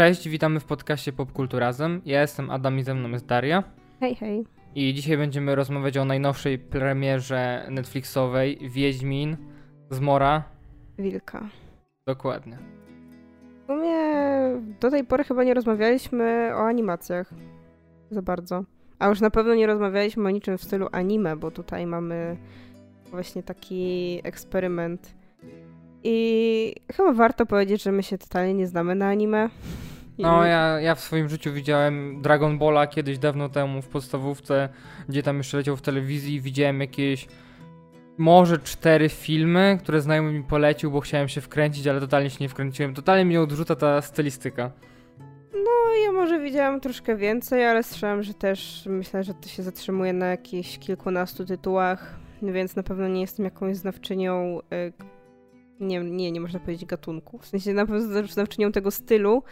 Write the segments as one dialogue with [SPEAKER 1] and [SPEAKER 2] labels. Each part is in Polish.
[SPEAKER 1] Cześć, witamy w podcaście Popkulturazem. Ja jestem Adam i ze mną jest Daria.
[SPEAKER 2] Hej, hej.
[SPEAKER 1] I dzisiaj będziemy rozmawiać o najnowszej premierze Netflixowej Wiedźmin z Mora.
[SPEAKER 2] Wilka.
[SPEAKER 1] Dokładnie.
[SPEAKER 2] W sumie do tej pory chyba nie rozmawialiśmy o animacjach za bardzo. A już na pewno nie rozmawialiśmy o niczym w stylu anime, bo tutaj mamy właśnie taki eksperyment. I chyba warto powiedzieć, że my się totalnie nie znamy na anime. I
[SPEAKER 1] No, ja, ja w swoim życiu widziałem Dragon Balla kiedyś dawno temu w podstawówce, gdzie tam jeszcze leciał w telewizji. Widziałem jakieś może cztery filmy, które znajomy mi polecił, bo chciałem się wkręcić, ale totalnie się nie wkręciłem. Totalnie mnie odrzuca ta stylistyka.
[SPEAKER 2] No, ja może widziałam troszkę więcej, ale słyszałam, że też myślę, że to się zatrzymuje na jakichś kilkunastu tytułach, więc na pewno nie jestem jakąś znawczynią. y, Nie, nie, nie można powiedzieć gatunku. W sensie na pewno znawczynią tego stylu.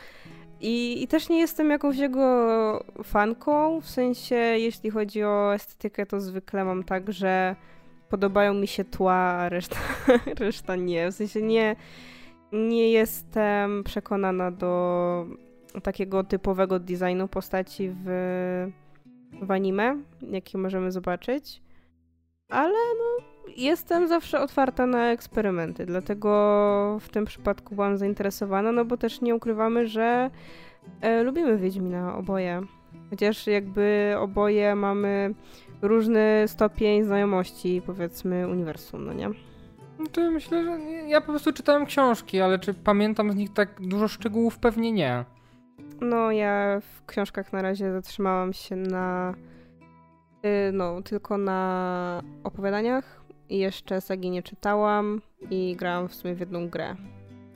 [SPEAKER 2] I, I też nie jestem jakąś jego fanką. W sensie, jeśli chodzi o estetykę, to zwykle mam tak, że podobają mi się tła, a reszta, reszta nie. W sensie nie, nie jestem przekonana do takiego typowego designu postaci w, w anime, jaki możemy zobaczyć. Ale no, jestem zawsze otwarta na eksperymenty, dlatego w tym przypadku byłam zainteresowana, no bo też nie ukrywamy, że e, lubimy Wiedźmina oboje. Chociaż jakby oboje mamy różny stopień znajomości, powiedzmy, uniwersum, no nie?
[SPEAKER 1] No to myślę, że ja po prostu czytałem książki, ale czy pamiętam z nich tak dużo szczegółów? Pewnie nie.
[SPEAKER 2] No, ja w książkach na razie zatrzymałam się na. y, No, tylko na opowiadaniach. I jeszcze sagi nie czytałam. I grałam w sumie w jedną grę.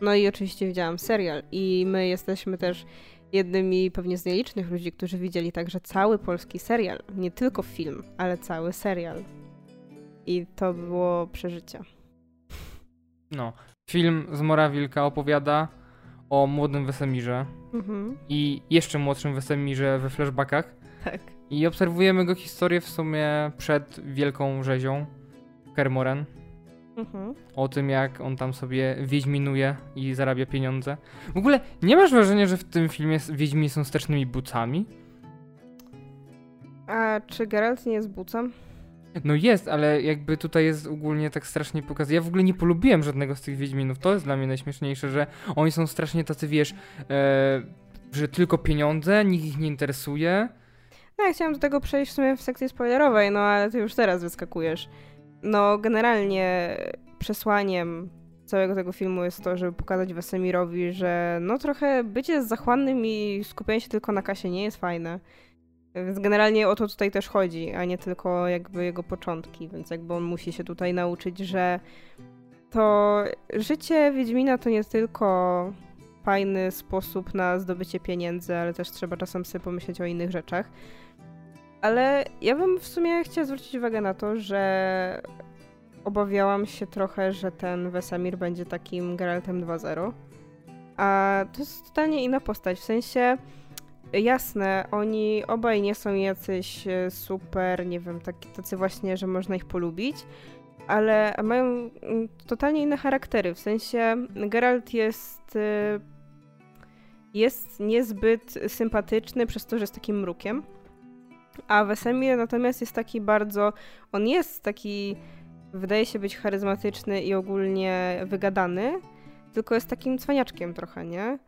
[SPEAKER 2] No i oczywiście widziałam serial. I my jesteśmy też jednymi pewnie z nielicznych ludzi, którzy widzieli także cały polski serial. Nie tylko film, ale cały serial. I to było przeżycie.
[SPEAKER 1] No. Film z Mora Wilka opowiada o młodym Wesemirze
[SPEAKER 2] Mhm.
[SPEAKER 1] i jeszcze młodszym Wesemirze we flashbackach.
[SPEAKER 2] Tak.
[SPEAKER 1] I obserwujemy go historię w sumie przed Wielką Rzezią Kermoren.
[SPEAKER 2] Mhm.
[SPEAKER 1] O tym, jak on tam sobie wiedźminuje i zarabia pieniądze. W ogóle nie masz wrażenia, że w tym filmie wiedźmini są stecznymi bucami?
[SPEAKER 2] A czy Geralt nie jest bucem?
[SPEAKER 1] No jest, ale jakby tutaj jest ogólnie tak strasznie pokaz. Ja w ogóle nie polubiłem żadnego z tych Wiedźminów. To jest dla mnie najśmieszniejsze, że oni są strasznie tacy, wiesz, e, że tylko pieniądze, nikt ich nie interesuje.
[SPEAKER 2] No ja chciałam do tego przejść w sumie w sekcji spoilerowej, no ale ty już teraz wyskakujesz. No generalnie przesłaniem całego tego filmu jest to, żeby pokazać Wesemirowi, że no trochę bycie zachłannym i skupienie się tylko na kasie nie jest fajne. Więc generalnie o to tutaj też chodzi, a nie tylko jakby jego początki, więc jakby on musi się tutaj nauczyć, że to życie Wiedźmina to nie tylko fajny sposób na zdobycie pieniędzy, ale też trzeba czasem sobie pomyśleć o innych rzeczach. Ale ja bym w sumie chciała zwrócić uwagę na to, że obawiałam się trochę, że ten Wesemir będzie takim Geraltem 2.0. A to jest totalnie inna postać. W sensie, jasne, oni obaj nie są jacyś e, super, nie wiem, taki, tacy właśnie, że można ich polubić, ale mają mm, totalnie inne charaktery. W sensie, Geralt jest. e, Jest niezbyt sympatyczny przez to, że jest takim mrukiem. A Wesemir natomiast jest taki bardzo. On jest taki. Wydaje się być charyzmatyczny i ogólnie wygadany, tylko jest takim cwaniaczkiem trochę, nie?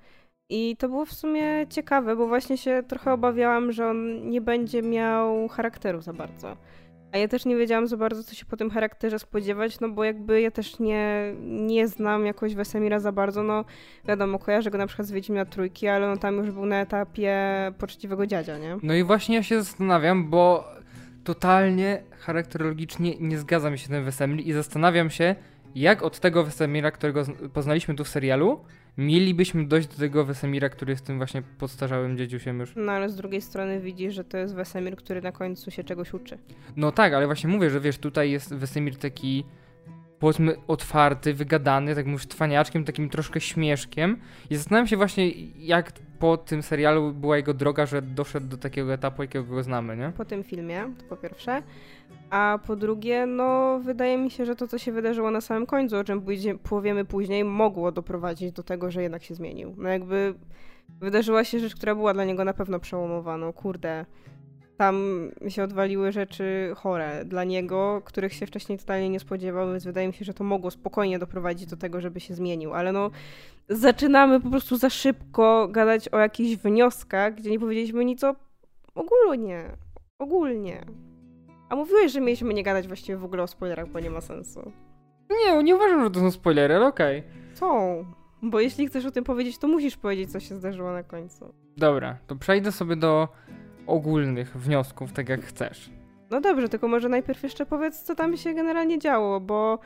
[SPEAKER 2] I to było w sumie ciekawe, bo właśnie się trochę obawiałam, że on nie będzie miał charakteru za bardzo. A ja też nie wiedziałam za bardzo, co się po tym charakterze spodziewać, no bo jakby ja też nie, nie znam jakoś Wesemira za bardzo, no wiadomo, kojarzę go na przykład z Wiedźmina Trójki, ale on tam już był na etapie poczciwego dziadzia, nie?
[SPEAKER 1] No i właśnie ja się zastanawiam, bo totalnie charakterologicznie nie zgadza mi się ten Wesemir i zastanawiam się, jak od tego Wesemira, którego poznaliśmy tu w serialu, mielibyśmy dojść do tego Wesemira, który jest tym właśnie podstarzałym dzieciusiem już.
[SPEAKER 2] No ale z drugiej strony widzisz, że to jest Wesemir, który na końcu się czegoś uczy.
[SPEAKER 1] No tak, ale właśnie mówię, że wiesz, tutaj jest Wesemir taki powiedzmy otwarty, wygadany, tak mówisz, twaniaczkiem, takim troszkę śmieszkiem i zastanawiam się właśnie, jak po tym serialu była jego droga, że doszedł do takiego etapu, jakiego go znamy, nie?
[SPEAKER 2] Po tym filmie, to po pierwsze. A po drugie, no wydaje mi się, że to, co się wydarzyło na samym końcu, o czym pójdzie, powiemy później, mogło doprowadzić do tego, że jednak się zmienił. No jakby wydarzyła się rzecz, która była dla niego na pewno przełomowa. No kurde, tam się odwaliły rzeczy chore dla niego, których się wcześniej totalnie nie spodziewał, więc wydaje mi się, że to mogło spokojnie doprowadzić do tego, żeby się zmienił. Ale no, zaczynamy po prostu za szybko gadać o jakichś wnioskach, gdzie nie powiedzieliśmy nic o ogólnie. Ogólnie. A mówiłeś, że mieliśmy nie gadać właściwie w ogóle o spoilerach, bo nie ma sensu.
[SPEAKER 1] Nie, nie uważam, że to są spoilery, ale okej. Okay.
[SPEAKER 2] Są. Bo jeśli chcesz o tym powiedzieć, to musisz powiedzieć, co się zdarzyło na końcu.
[SPEAKER 1] Dobra, to przejdę sobie do ogólnych wniosków, tak jak chcesz.
[SPEAKER 2] No dobrze, tylko może najpierw jeszcze powiedz, co tam się generalnie działo, bo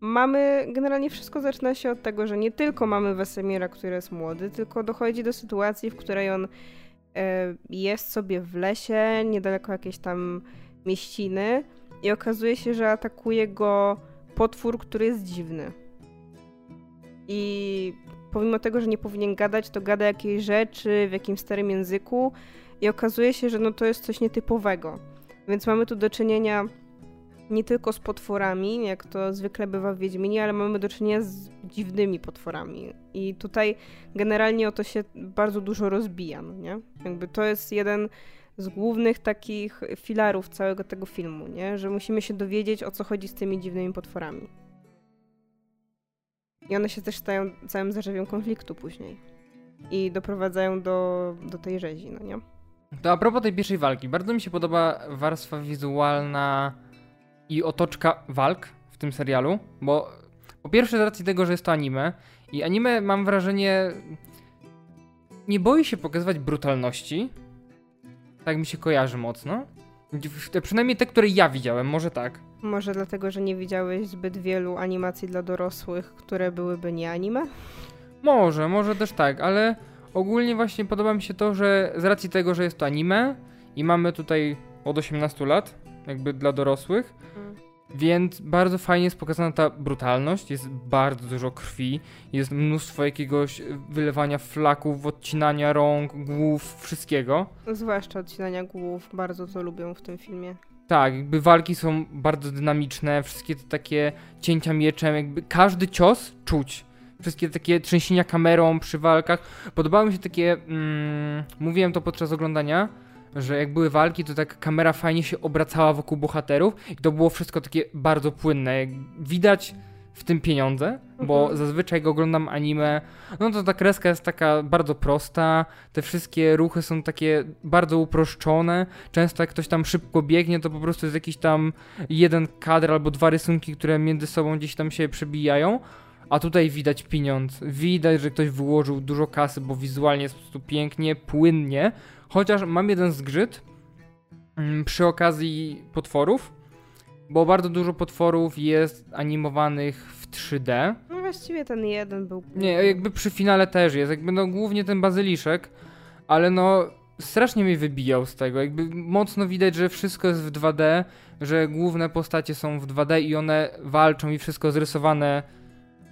[SPEAKER 2] mamy, generalnie wszystko zaczyna się od tego, że nie tylko mamy Wesemira, który jest młody, tylko dochodzi do sytuacji, w której on e, jest sobie w lesie, niedaleko jakiejś tam mieściny i okazuje się, że atakuje go potwór, który jest dziwny. I pomimo tego, że nie powinien gadać, to gada jakieś rzeczy w jakimś starym języku i okazuje się, że no to jest coś nietypowego. Więc mamy tu do czynienia nie tylko z potworami, jak to zwykle bywa w Wiedźminie, ale mamy do czynienia z dziwnymi potworami. I tutaj generalnie o to się bardzo dużo rozbija, no nie? Jakby to jest jeden z głównych takich filarów całego tego filmu, nie? Że musimy się dowiedzieć, o co chodzi z tymi dziwnymi potworami. I one się też stają całym zarzewiem konfliktu później. I doprowadzają do, do tej rzezi, no nie?
[SPEAKER 1] To a propos tej pierwszej walki. Bardzo mi się podoba warstwa wizualna i otoczka walk w tym serialu, bo po pierwsze z racji tego, że jest to anime i anime mam wrażenie nie boi się pokazywać brutalności. Tak mi się kojarzy mocno. Przynajmniej te, które ja widziałem, może tak.
[SPEAKER 2] Może dlatego, że nie widziałeś zbyt wielu animacji dla dorosłych, które byłyby nie anime?
[SPEAKER 1] Może, może też tak, ale ogólnie właśnie podoba mi się to, że z racji tego, że jest to anime i mamy tutaj od 18 lat, jakby dla dorosłych, hmm. więc bardzo fajnie jest pokazana ta brutalność, jest bardzo dużo krwi, jest mnóstwo jakiegoś wylewania flaków, odcinania rąk, głów, wszystkiego.
[SPEAKER 2] Zwłaszcza odcinania głów, bardzo to lubią w tym filmie.
[SPEAKER 1] Tak, jakby walki są bardzo dynamiczne, wszystkie te takie cięcia mieczem, jakby każdy cios czuć. Wszystkie takie trzęsienia kamerą przy walkach. Podobały mi się takie, mm, mówiłem to podczas oglądania, że jak były walki, to tak kamera fajnie się obracała wokół bohaterów i to było wszystko takie bardzo płynne. Widać w tym pieniądze, bo mhm. zazwyczaj jak oglądam anime, no to ta kreska jest taka bardzo prosta, te wszystkie ruchy są takie bardzo uproszczone, często jak ktoś tam szybko biegnie, to po prostu jest jakiś tam jeden kadr albo dwa rysunki, które między sobą gdzieś tam się przebijają, a tutaj widać pieniądz, widać, że ktoś wyłożył dużo kasy, bo wizualnie jest po prostu pięknie, płynnie, chociaż mam jeden zgrzyt mm, przy okazji potworów, bo bardzo dużo potworów jest animowanych w 3D.
[SPEAKER 2] No właściwie ten jeden był.
[SPEAKER 1] Nie, jakby przy finale też jest, jakby no głównie ten bazyliszek, ale no strasznie mnie wybijał z tego, jakby mocno widać, że wszystko jest w 2D, że główne postacie są w 2D i one walczą i wszystko zrysowane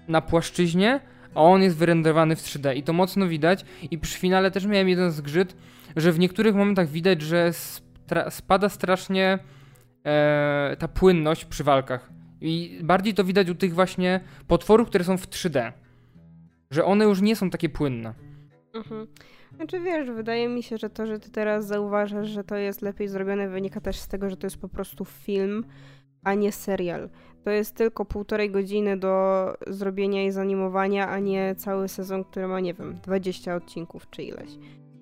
[SPEAKER 1] na płaszczyźnie, a on jest wyrenderowany w 3D i to mocno widać i przy finale też miałem jeden zgrzyt, że w niektórych momentach widać, że spada strasznie e, ta płynność przy walkach. I bardziej to widać u tych właśnie potworów, które są w 3D. Że one już nie są takie płynne.
[SPEAKER 2] Mhm. Znaczy wiesz, wydaje mi się, że to, że ty teraz zauważasz, że to jest lepiej zrobione, wynika też z tego, że to jest po prostu film, a nie serial. To jest tylko półtorej godziny do zrobienia i zanimowania, a nie cały sezon, który ma, nie wiem, 20 odcinków czy ileś.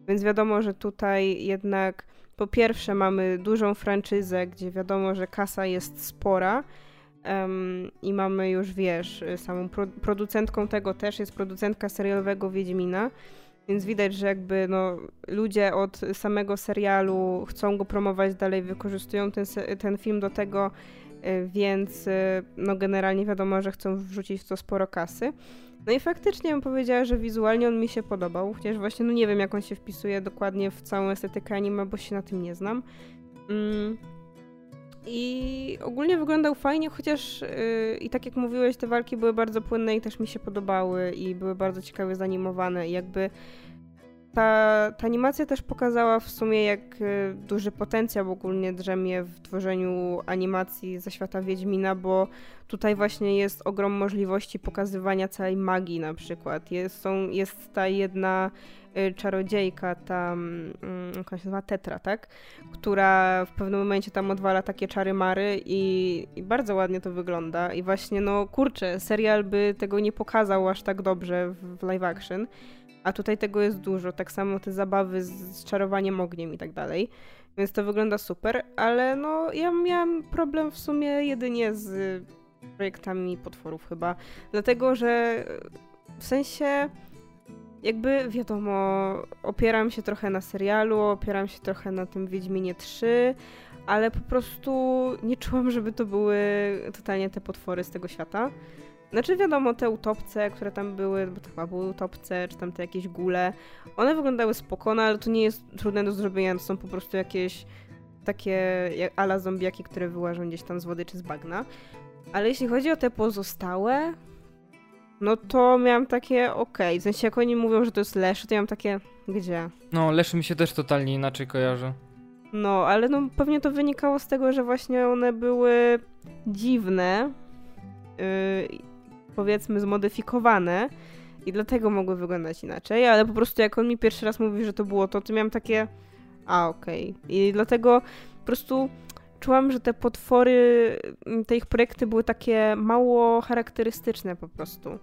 [SPEAKER 2] Więc wiadomo, że tutaj jednak po pierwsze mamy dużą franczyzę, gdzie wiadomo, że kasa jest spora um, i mamy już, wiesz, samą pro producentką tego też jest producentka serialowego Wiedźmina, więc widać, że jakby no, ludzie od samego serialu chcą go promować dalej, wykorzystują ten, ten film do tego, y, więc y, no generalnie wiadomo, że chcą wrzucić w to sporo kasy. No i faktycznie bym powiedziała, że wizualnie on mi się podobał, chociaż właśnie no nie wiem jak on się wpisuje dokładnie w całą estetykę anime, bo się na tym nie znam. Mm. I ogólnie wyglądał fajnie, chociaż yy, i tak jak mówiłeś, te walki były bardzo płynne i też mi się podobały i były bardzo ciekawie zanimowane i jakby ta, ta animacja też pokazała w sumie, jak y, duży potencjał ogólnie drzemie w tworzeniu animacji ze świata Wiedźmina, bo tutaj właśnie jest ogrom możliwości pokazywania całej magii na przykład. Jest, są, jest ta jedna y, czarodziejka, ta, mm, jak się nazywa, Tetra, tak? Która w pewnym momencie tam odwala takie czary mary i, i bardzo ładnie to wygląda. I właśnie, no kurczę, serial by tego nie pokazał aż tak dobrze w, w live action a tutaj tego jest dużo. Tak samo te zabawy z, z czarowaniem ogniem i tak dalej. Więc to wygląda super, ale no ja miałam problem w sumie jedynie z projektami potworów chyba. Dlatego, że w sensie jakby wiadomo, opieram się trochę na serialu, opieram się trochę na tym Wiedźminie 3, ale po prostu nie czułam, żeby to były totalnie te potwory z tego świata. Znaczy wiadomo, te utopce, które tam były, bo to chyba były utopce, czy tam te jakieś gule, one wyglądały spokojnie, ale to nie jest trudne do zrobienia, to są po prostu jakieś takie ala zombiaki, które wyłażą gdzieś tam z wody czy z bagna. Ale jeśli chodzi o te pozostałe, no to miałam takie okej. Okay. W sensie jak oni mówią, że to jest Leszy, to ja mam takie gdzie?
[SPEAKER 1] No, Leszy mi się też totalnie inaczej kojarzy.
[SPEAKER 2] No, ale no pewnie to wynikało z tego, że właśnie one były dziwne. Yy, powiedzmy zmodyfikowane i dlatego mogły wyglądać inaczej, ale po prostu jak on mi pierwszy raz mówi, że to było to, to miałam takie a okej. Okay. I dlatego po prostu czułam, że te potwory, te ich projekty były takie mało charakterystyczne po prostu.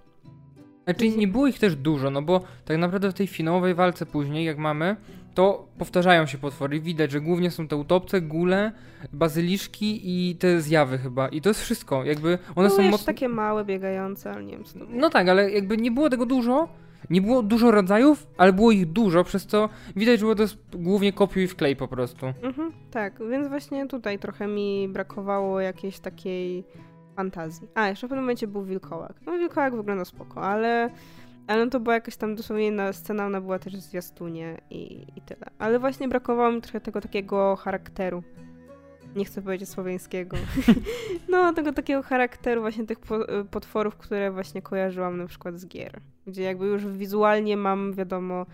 [SPEAKER 1] Znaczy nie było ich też dużo, no bo tak naprawdę w tej finałowej walce później, jak mamy, to powtarzają się potwory. Widać, że głównie są te utopce, gule, bazyliszki i te zjawy chyba. I to jest wszystko. Jakby one
[SPEAKER 2] no,
[SPEAKER 1] są
[SPEAKER 2] mocno... takie małe, biegające, ale nie wiem to
[SPEAKER 1] No tak, ale jakby nie było tego dużo. Nie było dużo rodzajów, ale było ich dużo, przez co widać, że to jest głównie kopiuj i wklej po prostu.
[SPEAKER 2] Mhm, tak, więc właśnie tutaj trochę mi brakowało jakiejś takiej fantazji. A, jeszcze w pewnym momencie był wilkołak. No wilkołak wygląda spoko, ale ale to była jakaś tam dosłownie na scena, ona była też w zwiastunie i, i tyle. Ale właśnie brakowało mi trochę tego takiego charakteru. Nie chcę powiedzieć słowiańskiego. no, tego takiego charakteru właśnie tych potworów, które właśnie kojarzyłam na przykład z gier. Gdzie jakby już wizualnie mam, wiadomo,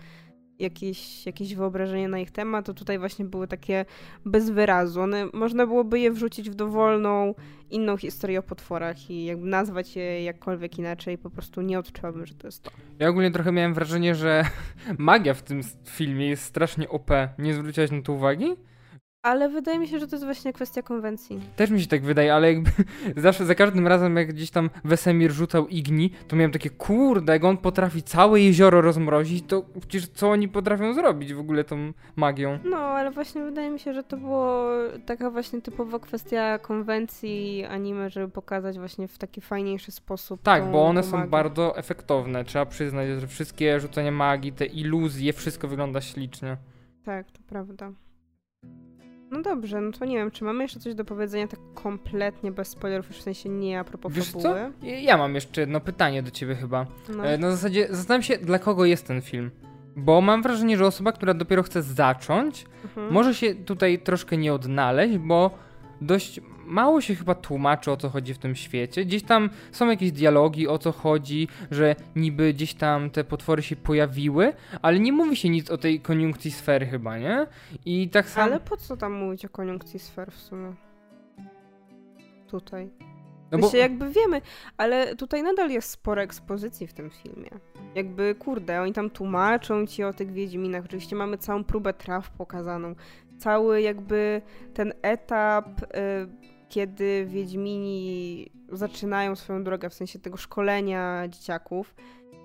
[SPEAKER 2] jakieś, jakieś wyobrażenie na ich temat, to tutaj właśnie były takie bez wyrazu. One, można byłoby je wrzucić w dowolną inną historię o potworach i jakby nazwać je jakkolwiek inaczej, po prostu nie odczułabym, że to jest to.
[SPEAKER 1] Ja ogólnie trochę miałem wrażenie, że magia w tym filmie jest strasznie OP. Nie zwróciłaś na to uwagi?
[SPEAKER 2] Ale wydaje mi się, że to jest właśnie kwestia konwencji.
[SPEAKER 1] Też mi się tak wydaje, ale jakby zawsze za każdym razem, jak gdzieś tam Wesemir rzucał Igni, to miałem takie, kurde, jak on potrafi całe jezioro rozmrozić, to przecież co oni potrafią zrobić w ogóle tą magią?
[SPEAKER 2] No, ale właśnie wydaje mi się, że to było taka właśnie typowa kwestia konwencji anime, żeby pokazać właśnie w taki fajniejszy sposób.
[SPEAKER 1] Tak, bo one są
[SPEAKER 2] magię.
[SPEAKER 1] bardzo efektowne. Trzeba przyznać, że wszystkie rzucenia magii, te iluzje, wszystko wygląda ślicznie.
[SPEAKER 2] Tak, to prawda. No dobrze, no to nie wiem, czy mamy jeszcze coś do powiedzenia tak kompletnie bez spoilerów, w sensie nie a propos
[SPEAKER 1] Wiesz
[SPEAKER 2] fabuły?
[SPEAKER 1] co? Ja mam jeszcze jedno pytanie do ciebie chyba.
[SPEAKER 2] No.
[SPEAKER 1] E, Na zasadzie zastanawiam się, dla kogo jest ten film. Bo mam wrażenie, że osoba, która dopiero chce zacząć,
[SPEAKER 2] Mhm.
[SPEAKER 1] może się tutaj troszkę nie odnaleźć, bo dość mało się chyba tłumaczy o co chodzi w tym świecie. Gdzieś tam są jakieś dialogi o co chodzi, że niby gdzieś tam te potwory się pojawiły, ale nie mówi się nic o tej koniunkcji sfery chyba, nie? I tak samo...
[SPEAKER 2] Ale po co tam mówić o koniunkcji sfer w sumie? Tutaj.
[SPEAKER 1] no
[SPEAKER 2] My się jakby wiemy, ale tutaj nadal jest sporo ekspozycji w tym filmie. Jakby, kurde, oni tam tłumaczą ci o tych Wiedźminach. Oczywiście mamy całą próbę traw pokazaną. Cały jakby ten etap, y, kiedy Wiedźmini zaczynają swoją drogę, w sensie tego szkolenia dzieciaków,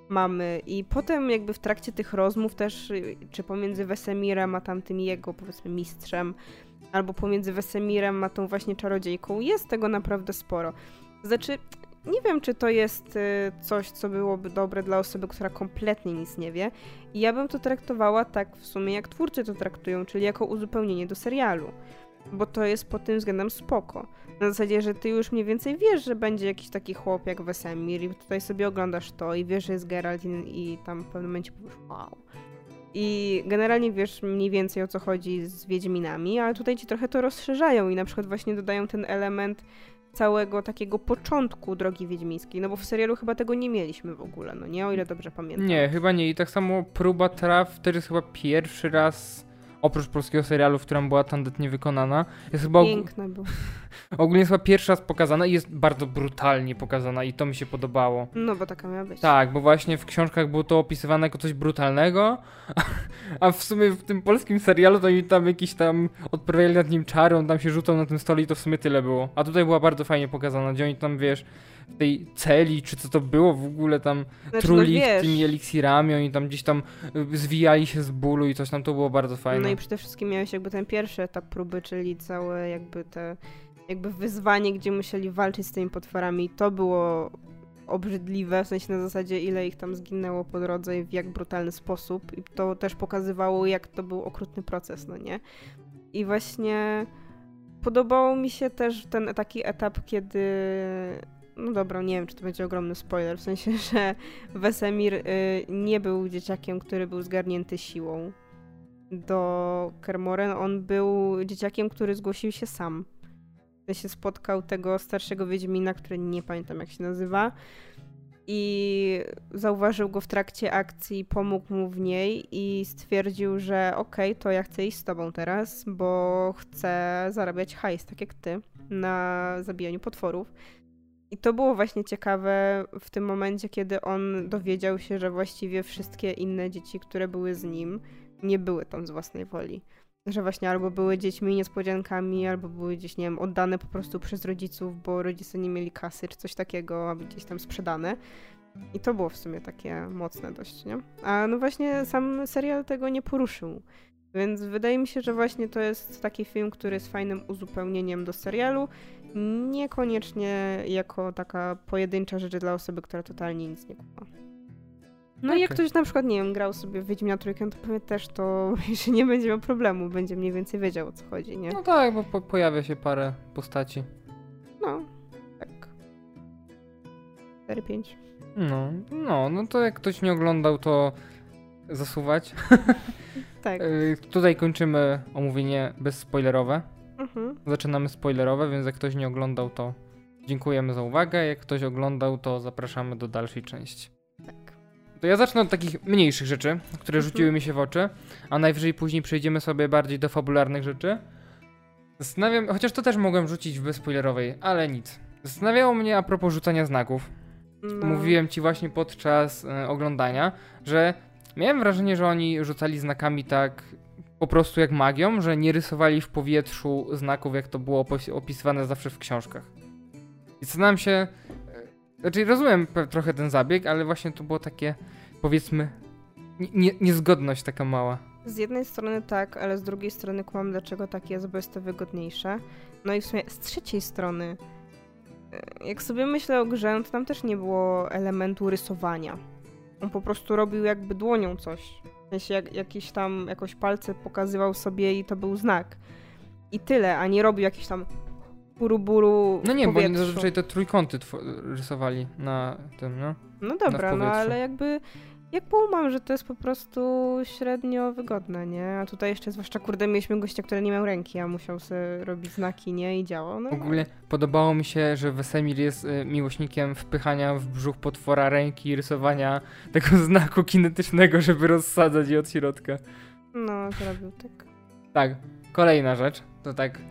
[SPEAKER 2] mamy. I potem jakby w trakcie tych rozmów też, czy pomiędzy Wesemirem a tamtym jego, powiedzmy, mistrzem, albo pomiędzy Wesemirem a tą właśnie czarodziejką, jest tego naprawdę sporo. Znaczy, nie wiem, czy to jest y, coś, co byłoby dobre dla osoby, która kompletnie nic nie wie. I ja bym to traktowała tak w sumie, jak twórcy to traktują, czyli jako uzupełnienie do serialu. Bo to jest pod tym względem spoko. Na zasadzie, że ty już mniej więcej wiesz, że będzie jakiś taki chłop jak Wesemir i tutaj sobie oglądasz to i wiesz, że jest Geralt i, i tam w pewnym momencie powiesz wow. I generalnie wiesz mniej więcej o co chodzi z Wiedźminami, ale tutaj ci trochę to rozszerzają i na przykład właśnie dodają ten element całego takiego początku drogi wiedźmińskiej, no bo w serialu chyba tego nie mieliśmy w ogóle, no nie, o ile dobrze pamiętam.
[SPEAKER 1] Nie, chyba nie. I tak samo próba traf, to jest chyba pierwszy raz oprócz polskiego serialu, w którym była tandetnie wykonana. Jest chyba
[SPEAKER 2] Piękne było.
[SPEAKER 1] ogólnie jest chyba pierwszy raz pokazana i jest bardzo brutalnie pokazana i to mi się podobało.
[SPEAKER 2] No bo taka miała być.
[SPEAKER 1] Tak, bo właśnie w książkach było to opisywane jako coś brutalnego, a w sumie w tym polskim serialu to oni tam jakiś tam odprawiali nad nim czary, on tam się rzucał na tym stole i to w sumie tyle było. A tutaj była bardzo fajnie pokazana, gdzie oni tam, wiesz, w tej celi, czy co to było w ogóle tam
[SPEAKER 2] Znaczy,
[SPEAKER 1] truli
[SPEAKER 2] no
[SPEAKER 1] tymi eliksirami, oni tam gdzieś tam y, zwijali się z bólu i coś tam, to było bardzo fajne.
[SPEAKER 2] No i przede wszystkim miałeś jakby ten pierwszy etap próby, czyli całe jakby te jakby wyzwanie, gdzie musieli walczyć z tymi potworami. To było obrzydliwe, w sensie na zasadzie ile ich tam zginęło po drodze i w jak brutalny sposób. I to też pokazywało, jak to był okrutny proces, no nie? I właśnie podobało mi się też ten taki etap, kiedy no dobra, nie wiem, czy to będzie ogromny spoiler, w sensie, że Wesemir y, nie był dzieciakiem, który był zgarnięty siłą do Kermoren. On był dzieciakiem, który zgłosił się sam. się spotkał tego starszego Wiedźmina, który nie pamiętam jak się nazywa. I zauważył go w trakcie akcji, pomógł mu w niej i stwierdził, że okej, okay, to ja chcę iść z tobą teraz, bo chcę zarabiać hajs, tak jak ty, na zabijaniu potworów. I to było właśnie ciekawe w tym momencie, kiedy on dowiedział się, że właściwie wszystkie inne dzieci, które były z nim, nie były tam z własnej woli. Że właśnie albo były dziećmi niespodziankami, albo były gdzieś, nie wiem, oddane po prostu przez rodziców, bo rodzice nie mieli kasy czy coś takiego, aby gdzieś tam sprzedane. I to było w sumie takie mocne dość, nie? A no właśnie sam serial tego nie poruszył. Więc wydaje mi się, że właśnie to jest taki film, który jest fajnym uzupełnieniem do serialu. Niekoniecznie jako taka pojedyncza rzecz dla osoby, która totalnie nic nie kupa. No okay. i jak ktoś na przykład, nie wiem, grał sobie w Wiedźmina Trójkę, to pewnie też to że nie będzie miał problemu, będzie mniej więcej wiedział o co chodzi, nie?
[SPEAKER 1] No tak, bo po pojawia się parę postaci.
[SPEAKER 2] No, tak. 4-5.
[SPEAKER 1] No, no, no to jak ktoś nie oglądał, to zasuwać.
[SPEAKER 2] tak.
[SPEAKER 1] Tutaj kończymy omówienie bezspoilerowe.
[SPEAKER 2] Mhm.
[SPEAKER 1] Zaczynamy spoilerowe, więc jak ktoś nie oglądał, to dziękujemy za uwagę. Jak ktoś oglądał, to zapraszamy do dalszej części.
[SPEAKER 2] Tak.
[SPEAKER 1] To ja zacznę od takich mniejszych rzeczy, które
[SPEAKER 2] Mhm.
[SPEAKER 1] rzuciły mi się w oczy, a najwyżej później przejdziemy sobie bardziej do fabularnych rzeczy. Zastanawiam, chociaż to też mogłem rzucić w bezspoilerowej, ale nic. Zastanawiało mnie a propos rzucania znaków.
[SPEAKER 2] No.
[SPEAKER 1] Mówiłem ci właśnie podczas e, oglądania, że miałem wrażenie, że oni rzucali znakami tak po prostu jak magią, że nie rysowali w powietrzu znaków, jak to było opis- opisywane zawsze w książkach. I zastanawiam się, e, znaczy rozumiem trochę ten zabieg, ale właśnie to było takie, powiedzmy, nie, niezgodność taka mała.
[SPEAKER 2] Z jednej strony tak, ale z drugiej strony kłam, dlaczego tak jest, bo jest to wygodniejsze. No i w sumie z trzeciej strony, e, jak sobie myślę o grze, no to tam też nie było elementu rysowania. On po prostu robił jakby dłonią coś. Sensie jak, jakiś tam, jakoś palce pokazywał sobie i to był znak. I tyle, a nie robił jakiś tam buru-buru
[SPEAKER 1] No nie, bo oni zazwyczaj te trójkąty rysowali na tym, no.
[SPEAKER 2] No dobra, no ale jakby jak mam, że to jest po prostu średnio wygodne, nie? A tutaj jeszcze zwłaszcza kurde mieliśmy gościa, który nie miał ręki, a musiał sobie robić znaki, nie? I działał. No,
[SPEAKER 1] Ogólnie podobało mi się, że Wesemir jest y, miłośnikiem wpychania w brzuch potwora ręki i rysowania tego znaku kinetycznego, żeby rozsadzać je od środka.
[SPEAKER 2] no zrobił tak.
[SPEAKER 1] Tak, kolejna rzecz, to tak,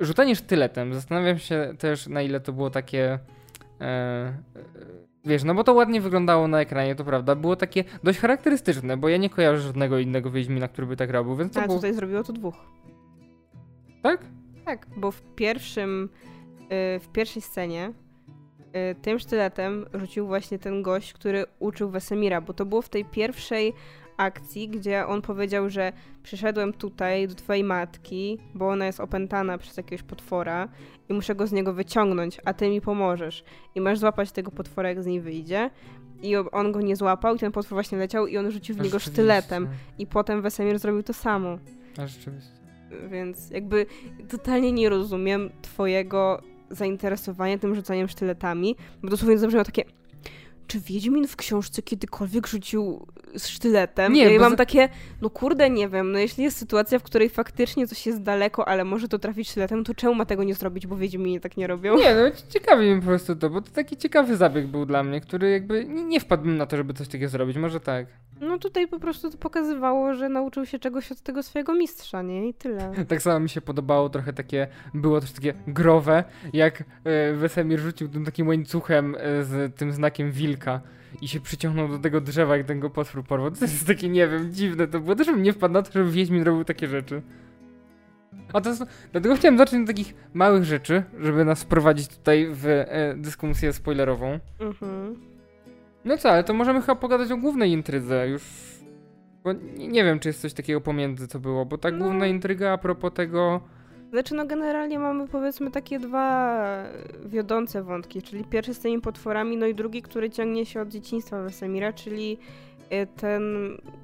[SPEAKER 1] rzucanie sztyletem. Zastanawiam się też, na ile to było takie, e, e, wiesz, no bo to ładnie wyglądało na ekranie, to prawda, było takie dość charakterystyczne, bo ja nie kojarzę żadnego innego Wiedźmina, który by tak robił, więc to
[SPEAKER 2] A
[SPEAKER 1] było...
[SPEAKER 2] tutaj zrobiło to dwóch.
[SPEAKER 1] Tak?
[SPEAKER 2] Tak, bo w pierwszym, y, w pierwszej scenie y, tym sztyletem rzucił właśnie ten gość, który uczył Wesemira, bo to było w tej pierwszej akcji, gdzie on powiedział, że przyszedłem tutaj do twojej matki, bo ona jest opętana przez jakiegoś potwora i muszę go z niego wyciągnąć, a ty mi pomożesz. I masz złapać tego potwora, jak z niej wyjdzie. I on go nie złapał i ten potwór właśnie leciał i on rzucił w niego sztyletem. I potem Wesemir zrobił to samo.
[SPEAKER 1] A rzeczywiście.
[SPEAKER 2] Więc jakby totalnie nie rozumiem twojego zainteresowania tym rzucaniem sztyletami, bo dosłownie zabrzmiało takie czy Wiedźmin w książce kiedykolwiek rzucił z sztyletem?
[SPEAKER 1] Nie,
[SPEAKER 2] ja mam
[SPEAKER 1] za-
[SPEAKER 2] takie, no kurde, nie wiem, no jeśli jest sytuacja, w której faktycznie coś jest daleko, ale może to trafić sztyletem, to czemu ma tego nie zrobić, bo Wiedźminie tak nie robią?
[SPEAKER 1] Nie, no ciekawi mi po prostu to, bo to taki ciekawy zabieg był dla mnie, który jakby nie, nie wpadłbym na to, żeby coś takiego zrobić, może tak.
[SPEAKER 2] No tutaj po prostu to pokazywało, że nauczył się czegoś od tego swojego mistrza, nie? I tyle.
[SPEAKER 1] Tak samo mi się podobało trochę takie, było też takie growe, jak e, Wesemir rzucił tym takim łańcuchem e, z tym znakiem wilka i się przyciągnął do tego drzewa, jak ten go potwór porwał. To jest takie, nie wiem, dziwne to było. Też bym nie wpadł na to, żeby Wiedźmin robił takie rzeczy. A to jest, dlatego chciałem zacząć od takich małych rzeczy, żeby nas wprowadzić tutaj w e, dyskusję spoilerową.
[SPEAKER 2] Mhm.
[SPEAKER 1] No co, ale to możemy chyba pogadać o głównej intrydze już. Bo nie, nie wiem, czy jest coś takiego pomiędzy, co było, bo ta
[SPEAKER 2] No.
[SPEAKER 1] główna intryga a propos tego.
[SPEAKER 2] Znaczy, no generalnie mamy powiedzmy takie dwa wiodące wątki, czyli pierwszy z tymi potworami, no i drugi, który ciągnie się od dzieciństwa Wesemira, czyli y, ten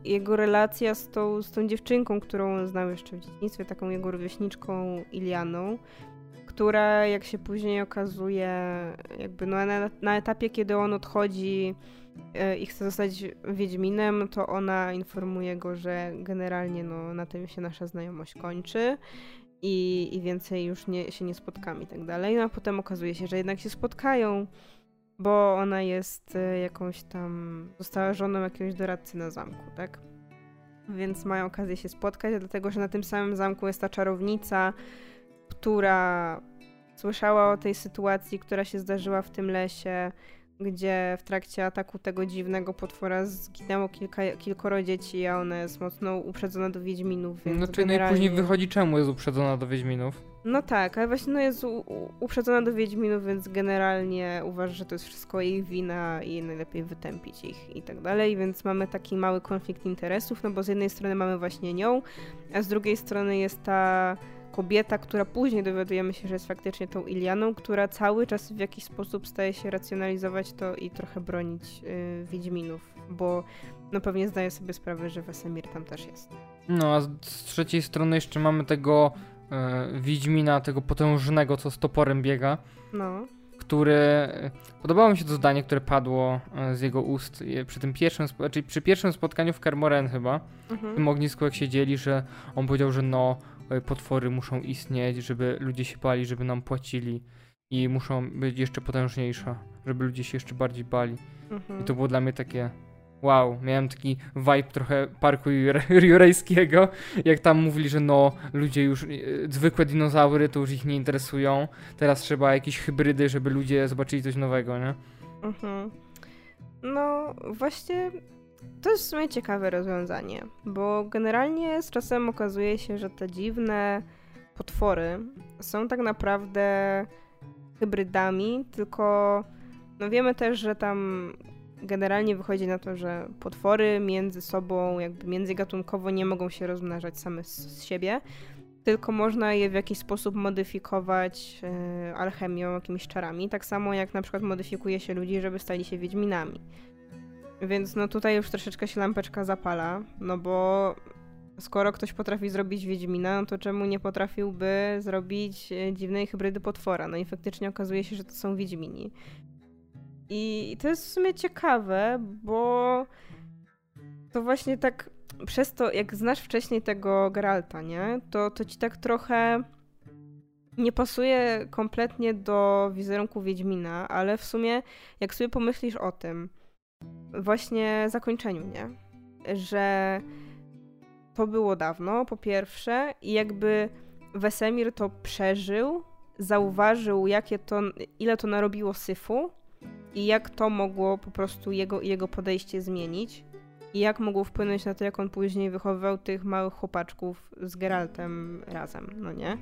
[SPEAKER 2] jego relacja z tą, z tą dziewczynką, którą znał jeszcze w dzieciństwie, taką jego rówieśniczką Ilianą, która jak się później okazuje, jakby no na, na etapie, kiedy on odchodzi y, i chce zostać Wiedźminem, to ona informuje go, że generalnie no, na tym się nasza znajomość kończy i, i więcej już nie, się nie spotkamy i tak dalej. No a potem okazuje się, że jednak się spotkają, bo ona jest e, jakąś tam, została żoną jakiegoś doradcy na zamku, tak? Więc mają okazję się spotkać, dlatego że na tym samym zamku jest ta czarownica, która słyszała o tej sytuacji, która się zdarzyła w tym lesie, gdzie w trakcie ataku tego dziwnego potwora zginęło kilka, kilkoro dzieci, a ona jest mocno uprzedzona do Wiedźminów, więc
[SPEAKER 1] No czyli
[SPEAKER 2] generalnie...
[SPEAKER 1] najpóźniej wychodzi, czemu jest uprzedzona do Wiedźminów.
[SPEAKER 2] No tak, ale właśnie no jest uprzedzona do Wiedźminów, więc generalnie uważa, że to jest wszystko jej wina i najlepiej wytępić ich i tak dalej, więc mamy taki mały konflikt interesów, no bo z jednej strony mamy właśnie nią, a z drugiej strony jest ta kobieta, która później dowiadujemy się, że jest faktycznie tą Ilianą, która cały czas w jakiś sposób staje się racjonalizować to i trochę bronić y, Wiedźminów, bo no pewnie zdaje sobie sprawę, że Wesemir tam też jest.
[SPEAKER 1] No a z, trzeciej strony jeszcze mamy tego e, Wiedźmina, tego potężnego, co z toporem biega,
[SPEAKER 2] No.
[SPEAKER 1] który... e, Podobało mi się to zdanie, które padło e, z jego ust przy tym pierwszym, czyli przy pierwszym spotkaniu w Karmoren chyba, w
[SPEAKER 2] Mhm.
[SPEAKER 1] tym ognisku jak siedzieli, że on powiedział, że no, potwory muszą istnieć, żeby ludzie się bali, żeby nam płacili i muszą być jeszcze potężniejsze, żeby ludzie się jeszcze bardziej bali.
[SPEAKER 2] Mhm.
[SPEAKER 1] I to było dla mnie takie wow, miałem taki vibe trochę parku jure- jurejskiego, jak tam mówili, że no, ludzie już, e, zwykłe dinozaury to już ich nie interesują, teraz trzeba jakieś hybrydy, żeby ludzie zobaczyli coś nowego, nie?
[SPEAKER 2] Mhm. No, właśnie to jest w sumie ciekawe rozwiązanie, bo generalnie z czasem okazuje się, że te dziwne potwory są tak naprawdę hybrydami, tylko no wiemy też, że tam generalnie wychodzi na to, że potwory między sobą, jakby międzygatunkowo nie mogą się rozmnażać same z, siebie, tylko można je w jakiś sposób modyfikować e, alchemią, jakimiś czarami. Tak samo jak na przykład modyfikuje się ludzi, żeby stali się wiedźminami. Więc no tutaj już troszeczkę się lampeczka zapala, no bo skoro ktoś potrafi zrobić wiedźmina, no to czemu nie potrafiłby zrobić e, dziwnej hybrydy potwora? No i faktycznie okazuje się, że to są wiedźmini. I to jest w sumie ciekawe, bo to właśnie tak przez to, jak znasz wcześniej tego Geralta, nie? To, to ci tak trochę nie pasuje kompletnie do wizerunku Wiedźmina, ale w sumie jak sobie pomyślisz o tym właśnie zakończeniu, nie? Że to było dawno, po pierwsze, i jakby Wesemir to przeżył, zauważył, jakie to, ile to narobiło syfu i jak to mogło po prostu jego, jego podejście zmienić i jak mogło wpłynąć na to, jak on później wychowywał tych małych chłopaczków z Geraltem razem, no nie?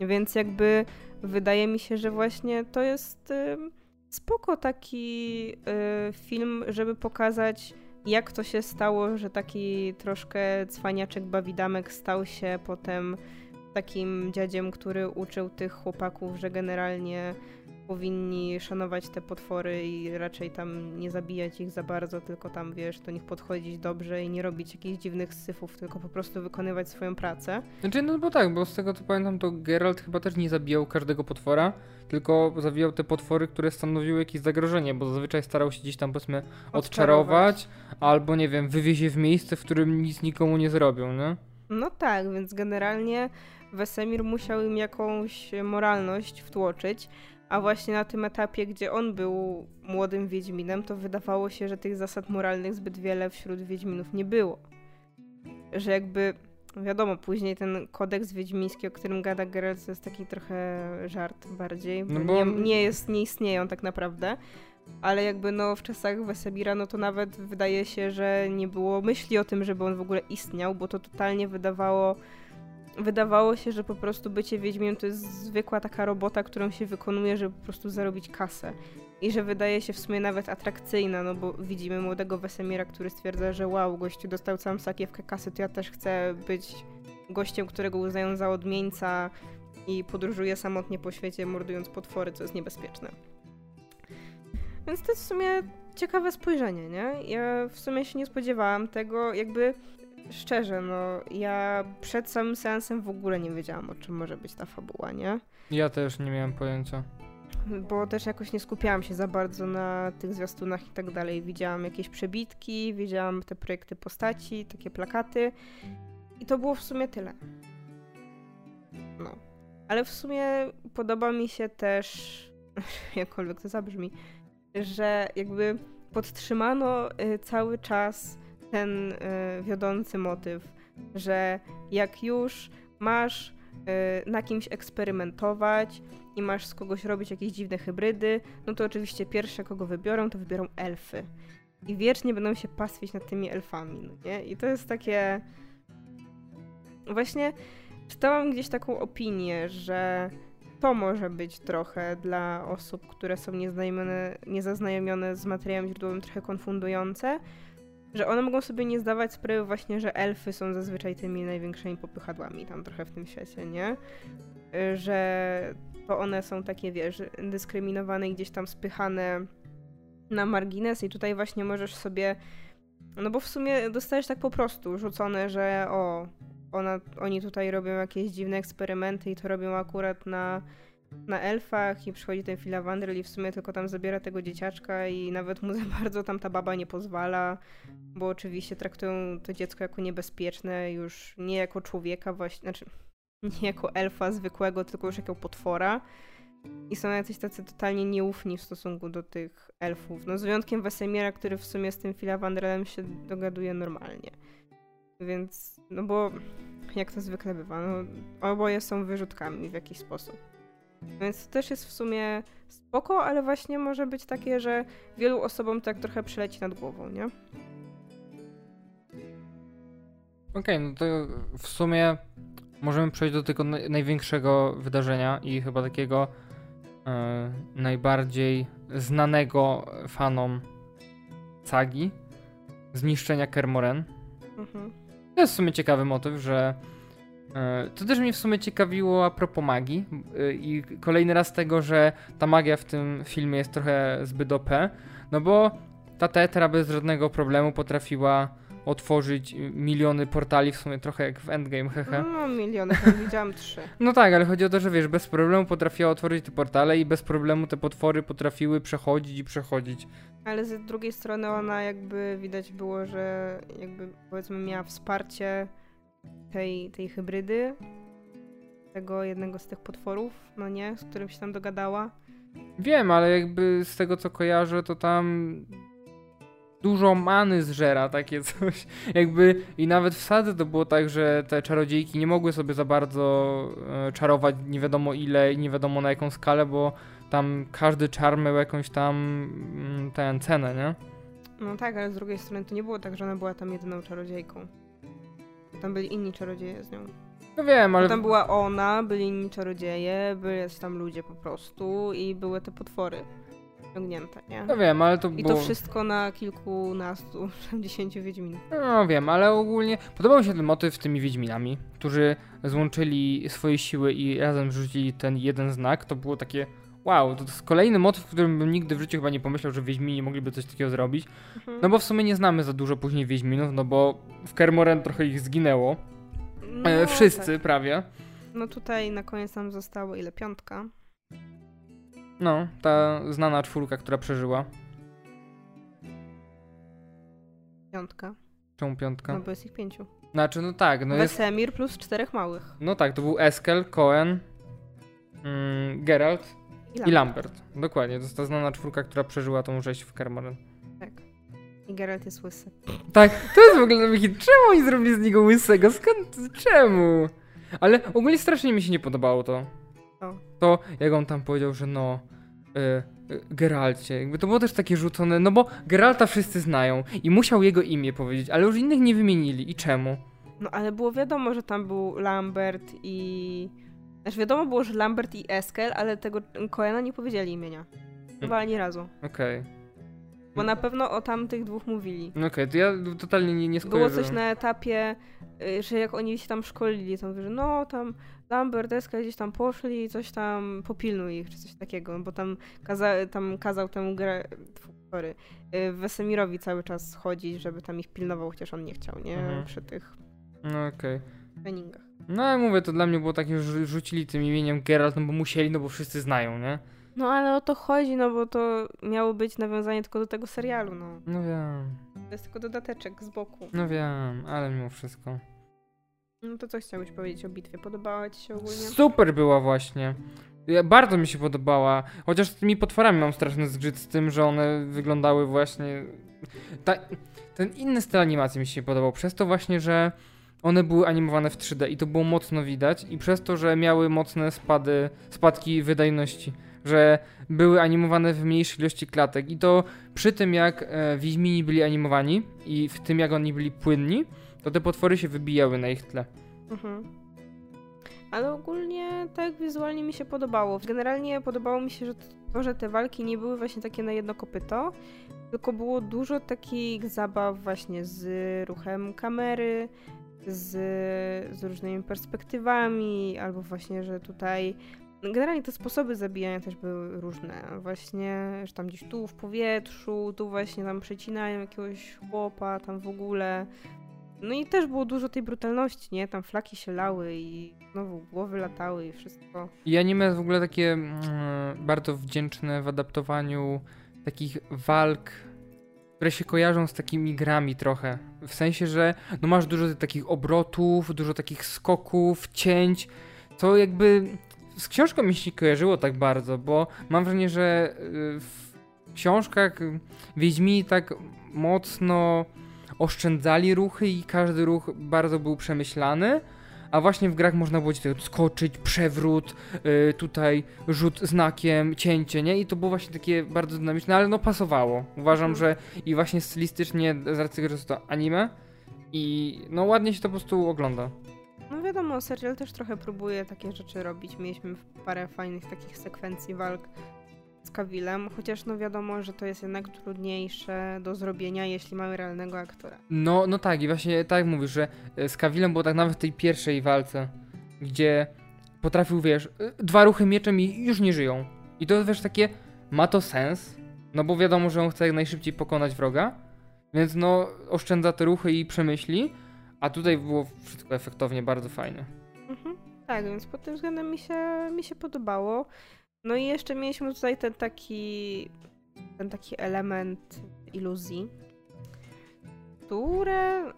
[SPEAKER 2] Więc jakby wydaje mi się, że właśnie to jest y, spoko taki y, film, żeby pokazać, jak to się stało, że taki troszkę cwaniaczek bawidamek stał się potem takim dziadziem, który uczył tych chłopaków, że generalnie powinni szanować te potwory i raczej tam nie zabijać ich za bardzo, tylko tam, wiesz, do nich podchodzić dobrze i nie robić jakichś dziwnych syfów, tylko po prostu wykonywać swoją pracę.
[SPEAKER 1] Znaczy, no bo tak, bo z tego co pamiętam, to Geralt chyba też nie zabijał każdego potwora, tylko zabijał te potwory, które stanowiły jakieś zagrożenie, bo zazwyczaj starał się gdzieś tam, powiedzmy, odczarować,
[SPEAKER 2] Odczarować.
[SPEAKER 1] albo, nie wiem, wywieźć je w miejsce, w którym nic nikomu nie zrobią, nie?
[SPEAKER 2] No tak, więc generalnie Wesemir musiał im jakąś moralność wtłoczyć, a właśnie na tym etapie, gdzie on był młodym Wiedźminem, to wydawało się, że tych zasad moralnych zbyt wiele wśród Wiedźminów nie było. Że jakby, wiadomo, później ten kodeks wiedźmiński, o którym gada Geralt, to jest taki trochę żart bardziej, bo,
[SPEAKER 1] No bo-
[SPEAKER 2] nie, nie, jest, nie istnieją tak naprawdę. Ale jakby no w czasach Wesemira, no to nawet wydaje się, że nie było myśli o tym, żeby on w ogóle istniał, bo to totalnie wydawało wydawało się, że po prostu bycie Wiedźmiem to jest zwykła taka robota, którą się wykonuje, żeby po prostu zarobić kasę. I że wydaje się w sumie nawet atrakcyjna, no bo widzimy młodego Wesemira, który stwierdza, że wow, gościu dostał całą sakiewkę kasy, to ja też chcę być gościem, którego uznają za odmieńca i podróżuje samotnie po świecie, mordując potwory, co jest niebezpieczne. Więc to jest w sumie ciekawe spojrzenie, nie? Ja w sumie się nie spodziewałam tego, jakby szczerze, no ja przed samym seansem w ogóle nie wiedziałam, o czym może być ta fabuła, nie?
[SPEAKER 1] Ja też nie miałem pojęcia.
[SPEAKER 2] Bo też jakoś nie skupiałam się za bardzo na tych zwiastunach i tak dalej. Widziałam jakieś przebitki, widziałam te projekty postaci, takie plakaty i to było w sumie tyle. No. Ale w sumie podoba mi się też, jakkolwiek to zabrzmi, że jakby podtrzymano y, cały czas ten y, wiodący motyw, że jak już masz y, na kimś eksperymentować i masz z kogoś robić jakieś dziwne hybrydy, no to oczywiście pierwsze, kogo wybiorą, to wybiorą elfy. I wiecznie będą się pastwić nad tymi elfami, no nie? I to jest takie... Właśnie czytałam gdzieś taką opinię, że to może być trochę dla osób, które są niezaznajomione z materiałem źródłowym trochę konfundujące, że one mogą sobie nie zdawać sprawy właśnie, że elfy są zazwyczaj tymi największymi popychadłami tam trochę w tym świecie, nie? Że to one są takie, wiesz, dyskryminowane i gdzieś tam spychane na margines i tutaj właśnie możesz sobie, no bo w sumie dostajesz tak po prostu rzucone, że o, ona, oni tutaj robią jakieś dziwne eksperymenty i to robią akurat na, na elfach i przychodzi ten Filawandryl i w sumie tylko tam zabiera tego dzieciaczka i nawet mu za bardzo tam ta baba nie pozwala, bo oczywiście traktują to dziecko jako niebezpieczne, już nie jako człowieka właśnie, znaczy nie jako elfa zwykłego, tylko już jako potwora. I są jacyś tacy totalnie nieufni w stosunku do tych elfów. No z wyjątkiem Wesemira, który w sumie z tym Filawandrelem się dogaduje normalnie. Więc, no bo jak to zwykle bywa, no oboje są wyrzutkami w jakiś sposób. Więc to też jest w sumie spoko, ale właśnie może być takie, że wielu osobom tak trochę przyleci nad głową, nie?
[SPEAKER 1] Okej, no to w sumie możemy przejść do tego naj- największego wydarzenia i chyba takiego e, najbardziej znanego fanom sagi zniszczenia Kermoren.
[SPEAKER 2] Mhm.
[SPEAKER 1] To jest w sumie ciekawy motyw, że to też mnie w sumie ciekawiło a propos magii e, i kolejny raz tego, że ta magia w tym filmie jest trochę zbyt OP, no bo ta tetra bez żadnego problemu potrafiła otworzyć miliony portali, w sumie trochę jak w Endgame, hehe.
[SPEAKER 2] No, miliony, tam widziałam trzy.
[SPEAKER 1] No tak, ale chodzi o to, że wiesz, bez problemu potrafiła otworzyć te portale i bez problemu te potwory potrafiły przechodzić i przechodzić.
[SPEAKER 2] Ale z drugiej strony ona jakby widać było, że jakby powiedzmy miała wsparcie tej, tej hybrydy, tego jednego z tych potworów, no nie, z którym się tam dogadała.
[SPEAKER 1] Wiem, ale jakby z tego co kojarzę, to tam dużo many zżera, takie coś. Jakby i nawet w sadze to było tak, że te czarodziejki nie mogły sobie za bardzo e, czarować nie wiadomo ile i nie wiadomo na jaką skalę, bo tam każdy czar miał jakąś tam mm, tę cenę, nie?
[SPEAKER 2] No tak, ale z drugiej strony to nie było tak, że ona była tam jedyną czarodziejką. Tam byli inni czarodzieje z nią.
[SPEAKER 1] No wiem, ale
[SPEAKER 2] Tam była ona, byli inni czarodzieje, byli tam ludzie po prostu i były te potwory ciągnięte, nie?
[SPEAKER 1] no wiem, ale to
[SPEAKER 2] I
[SPEAKER 1] było...
[SPEAKER 2] to wszystko na kilkunastu, dziesięciu Wiedźminów.
[SPEAKER 1] No wiem, ale ogólnie podobał mi się ten motyw z tymi Wiedźminami, którzy złączyli swoje siły i razem rzucili ten jeden znak. To było takie wow, to jest kolejny motyw, w którym bym nigdy w życiu chyba nie pomyślał, że Wiedźmini mogliby coś takiego zrobić.
[SPEAKER 2] Mhm.
[SPEAKER 1] No bo w sumie nie znamy za dużo później Wiedźminów, no bo w Kermoren trochę ich zginęło.
[SPEAKER 2] No,
[SPEAKER 1] E, wszyscy
[SPEAKER 2] tak.
[SPEAKER 1] prawie.
[SPEAKER 2] No tutaj na koniec nam zostało ile? Piątka.
[SPEAKER 1] No, ta znana czwórka, która przeżyła.
[SPEAKER 2] Piątka.
[SPEAKER 1] Czemu piątka?
[SPEAKER 2] No bo jest ich pięciu.
[SPEAKER 1] Znaczy, no tak, no jest...
[SPEAKER 2] Wesemir plus czterech małych.
[SPEAKER 1] No tak, to był Eskel, Cohen, mm, Geralt i Lambert. Dokładnie, to jest ta znana czwórka, która przeżyła tą rzeź w Kermoren.
[SPEAKER 2] Tak. I Geralt jest łysy.
[SPEAKER 1] Tak, to jest w ogóle taki, czemu oni zrobili z niego łysego? Skąd, czemu? Ale ogólnie strasznie mi się nie podobało to.
[SPEAKER 2] O.
[SPEAKER 1] To, jak on tam powiedział, że no, y, y, Geralcie, jakby to było też takie rzucone, no bo Geralta wszyscy znają i musiał jego imię powiedzieć, ale już innych nie wymienili. I czemu?
[SPEAKER 2] No ale było wiadomo, że tam był Lambert i... Znaczy wiadomo było, że Lambert i Eskel, ale tego Coena nie powiedzieli imienia. Chyba ani razu.
[SPEAKER 1] Okej.
[SPEAKER 2] Bo na pewno o tamtych dwóch mówili.
[SPEAKER 1] Okej, to ja totalnie nie, nie
[SPEAKER 2] Było
[SPEAKER 1] skojarzyłem.
[SPEAKER 2] coś na etapie, y, że jak oni się tam szkolili, to mówię, że no tam Lambert, Eskel gdzieś tam poszli, coś tam popilnuj ich, czy coś takiego, bo tam, kaza, tam kazał temu gra, sorry, y, Wesemirowi cały czas chodzić, żeby tam ich pilnował, chociaż on nie chciał, nie?
[SPEAKER 1] Mhm.
[SPEAKER 2] Przy tych
[SPEAKER 1] No
[SPEAKER 2] treningach.
[SPEAKER 1] No ja mówię, to dla mnie było takie, że rzucili tym imieniem Geralt, no bo musieli, no bo wszyscy znają, nie?
[SPEAKER 2] No ale o to chodzi, no bo to miało być nawiązanie tylko do tego serialu, no.
[SPEAKER 1] No wiem,
[SPEAKER 2] To jest tylko dodateczek z boku.
[SPEAKER 1] no wiem, ale mimo wszystko.
[SPEAKER 2] No to co chciałbyś powiedzieć o bitwie? Podobała ci się ogólnie?
[SPEAKER 1] Super była właśnie. Ja, bardzo mi się podobała. Chociaż z tymi potworami mam straszny zgrzyt z tym, że one wyglądały właśnie. Ta, ten inny styl animacji mi się podobał. Przez to właśnie, że one były animowane w 3D i to było mocno widać. I przez to, że miały mocne spady, spadki wydajności. Że były animowane w mniejszej ilości klatek. I to przy tym, jak e, Wiedźmini byli animowani i w tym, jak oni byli płynni, to te potwory się wybijały na ich tle.
[SPEAKER 2] Mhm. Ale ogólnie tak wizualnie mi się podobało. Generalnie podobało mi się, że to, że te walki nie były właśnie takie na jedno kopyto, tylko było dużo takich zabaw właśnie z ruchem kamery, z, z różnymi perspektywami, albo właśnie, że tutaj generalnie te sposoby zabijania też były różne. Właśnie, że tam gdzieś tu w powietrzu, tu właśnie tam przecinają jakiegoś chłopa, tam w ogóle. No i też było dużo tej brutalności, nie? Tam flaki się lały i znowu głowy latały i wszystko.
[SPEAKER 1] I anime jest w ogóle takie mm, bardzo wdzięczne w adaptowaniu takich walk, które się kojarzą z takimi grami trochę. W sensie, że no masz dużo takich obrotów, dużo takich skoków, cięć, co jakby z książką mi się kojarzyło tak bardzo, bo mam wrażenie, że y, w książkach Wiedźmini tak mocno oszczędzali ruchy i każdy ruch bardzo był przemyślany. A właśnie w grach można było tego skoczyć, przewrót, y, tutaj rzut znakiem, cięcie, nie? I to było właśnie takie bardzo dynamiczne, ale no pasowało. Uważam,
[SPEAKER 2] Mhm.
[SPEAKER 1] że i właśnie stylistycznie z racji tego, że to anime i no ładnie się to po prostu ogląda.
[SPEAKER 2] No wiadomo, serial też trochę próbuje takie rzeczy robić. Mieliśmy parę fajnych takich sekwencji walk z Kawilem, chociaż no wiadomo, że to jest jednak trudniejsze do zrobienia, jeśli mamy realnego aktora.
[SPEAKER 1] No, no tak, i właśnie tak mówisz, że y, z Kawilem było tak nawet w tej pierwszej walce, gdzie potrafił, wiesz, y, dwa ruchy mieczem i już nie żyją. I to wiesz, takie, ma to sens, no bo wiadomo, że on chce jak najszybciej pokonać wroga, więc no oszczędza te ruchy i przemyśli, a tutaj było wszystko efektownie, bardzo fajne.
[SPEAKER 2] Mhm. Tak, więc pod tym względem mi się, mi się podobało. No i jeszcze mieliśmy tutaj ten taki, ten taki element iluzji, które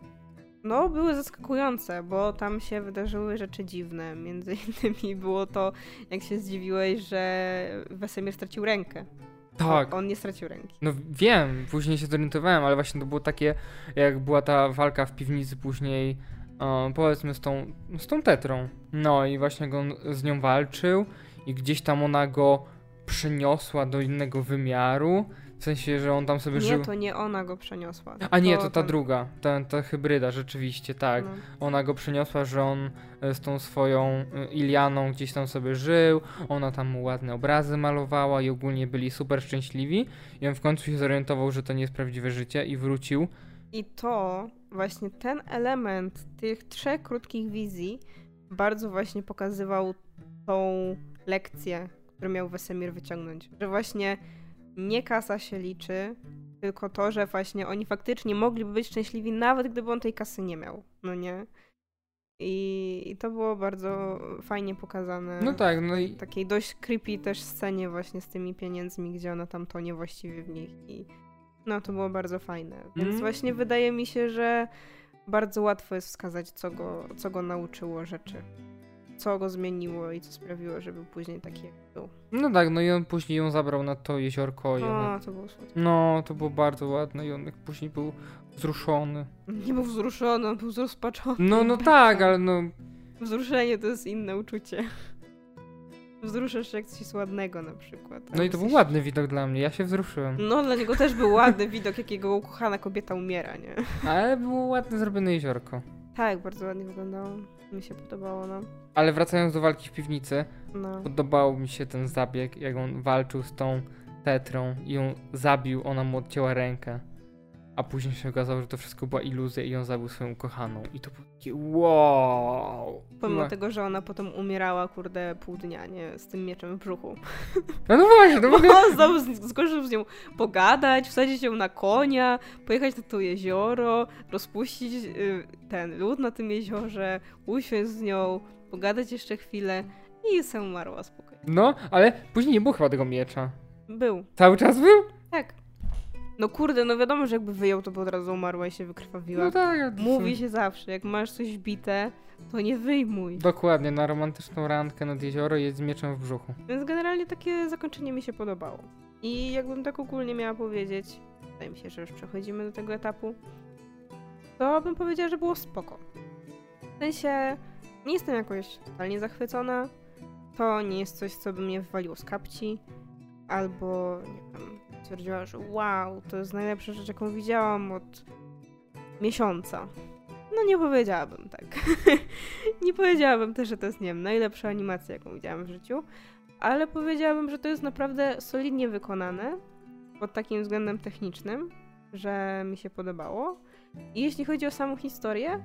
[SPEAKER 2] no, były zaskakujące, bo tam się wydarzyły rzeczy dziwne. Między innymi było to, jak się zdziwiłeś, że Wesemir stracił rękę.
[SPEAKER 1] Tak.
[SPEAKER 2] On nie stracił ręki.
[SPEAKER 1] No wiem, później się zorientowałem, ale właśnie to było takie, jak była ta walka w piwnicy później, e, powiedzmy z tą, z tą tetrą. No i właśnie on z nią walczył i gdzieś tam ona go przeniosła do innego wymiaru, w sensie, że on tam sobie
[SPEAKER 2] Nie,
[SPEAKER 1] żył.
[SPEAKER 2] to nie ona go przeniosła.
[SPEAKER 1] A nie, to ta
[SPEAKER 2] tam-
[SPEAKER 1] druga, ta, ta hybryda, rzeczywiście, tak.
[SPEAKER 2] no.
[SPEAKER 1] Ona go przeniosła, że on e, z tą swoją e, Ilianą gdzieś tam sobie żył, ona tam mu ładne obrazy malowała i ogólnie byli super szczęśliwi. I on w końcu się zorientował, że to nie jest prawdziwe życie i wrócił.
[SPEAKER 2] I to, właśnie ten element tych trzech krótkich wizji bardzo właśnie pokazywał tą lekcję, który miał Wesemir wyciągnąć. Że właśnie nie kasa się liczy, tylko to, że właśnie oni faktycznie mogliby być szczęśliwi, nawet gdyby on tej kasy nie miał. No nie? I, i to było bardzo fajnie pokazane.
[SPEAKER 1] No tak, no i
[SPEAKER 2] Takiej dość creepy też scenie właśnie z tymi pieniędzmi, gdzie ona tam tonie właściwie w nich i no to było bardzo fajne. Więc
[SPEAKER 1] Mm.
[SPEAKER 2] właśnie wydaje mi się, że bardzo łatwo jest wskazać, co go, co go nauczyło rzeczy. Co go zmieniło i co sprawiło, żeby później taki jak był.
[SPEAKER 1] no tak, no i on później ją zabrał na to jeziorko i ona...
[SPEAKER 2] O, to było słodkie.
[SPEAKER 1] No, to było bardzo ładne i on jak później był wzruszony.
[SPEAKER 2] Nie był wzruszony, on był zrozpaczony.
[SPEAKER 1] No, no tak, ale no...
[SPEAKER 2] Wzruszenie to jest inne uczucie. Wzruszasz się jak coś ładnego na przykład.
[SPEAKER 1] No i to był
[SPEAKER 2] coś-
[SPEAKER 1] ładny widok dla mnie, ja się wzruszyłem.
[SPEAKER 2] No, dla niego też był ładny widok, jakiego ukochana kobieta umiera, nie?
[SPEAKER 1] Ale było ładne zrobione jeziorko.
[SPEAKER 2] Tak, bardzo ładnie wyglądało. Mi się podobało, no.
[SPEAKER 1] Ale wracając do walki w piwnicy,
[SPEAKER 2] no.
[SPEAKER 1] podobał mi się ten zabieg, jak on walczył z tą tetrą i ją zabił, ona mu odcięła rękę. A później się okazało, że to wszystko była iluzja i on zabił swoją ukochaną. I to było takie wow.
[SPEAKER 2] Pomimo
[SPEAKER 1] No.
[SPEAKER 2] tego, że ona potem umierała, kurde, pół dnia, nie? Z tym mieczem w brzuchu.
[SPEAKER 1] No, no właśnie, ogóle...
[SPEAKER 2] Bo on znowu z- z nią pogadać, wsadzić ją na konia, pojechać na to jezioro, rozpuścić y, ten lód na tym jeziorze, usiąść z nią, pogadać jeszcze chwilę i sam umarła spokojnie.
[SPEAKER 1] No, ale później nie było chyba tego miecza.
[SPEAKER 2] Był,
[SPEAKER 1] Cały czas był?
[SPEAKER 2] No kurde, no wiadomo, że jakby wyjął, to by od razu umarła i się wykrwawiła.
[SPEAKER 1] No tak.
[SPEAKER 2] Mówi się zawsze, jak masz coś bite, to nie wyjmuj.
[SPEAKER 1] Dokładnie, na romantyczną randkę nad jezioro jest z mieczem w brzuchu.
[SPEAKER 2] Więc generalnie takie zakończenie mi się podobało. I jakbym tak ogólnie miała powiedzieć, wydaje mi się, że już przechodzimy do tego etapu, to bym powiedziała, że było spoko. W sensie, nie jestem jakoś totalnie zachwycona, to nie jest coś, co by mnie wywaliło z kapci, albo, nie stwierdziła, że wow, to jest najlepsza rzecz, jaką widziałam od miesiąca. No nie powiedziałabym tak. nie powiedziałabym też, że to jest, nie wiem, najlepsza animacja, jaką widziałam w życiu, ale powiedziałabym, że to jest naprawdę solidnie wykonane pod takim względem technicznym, że mi się podobało. I jeśli chodzi o samą historię,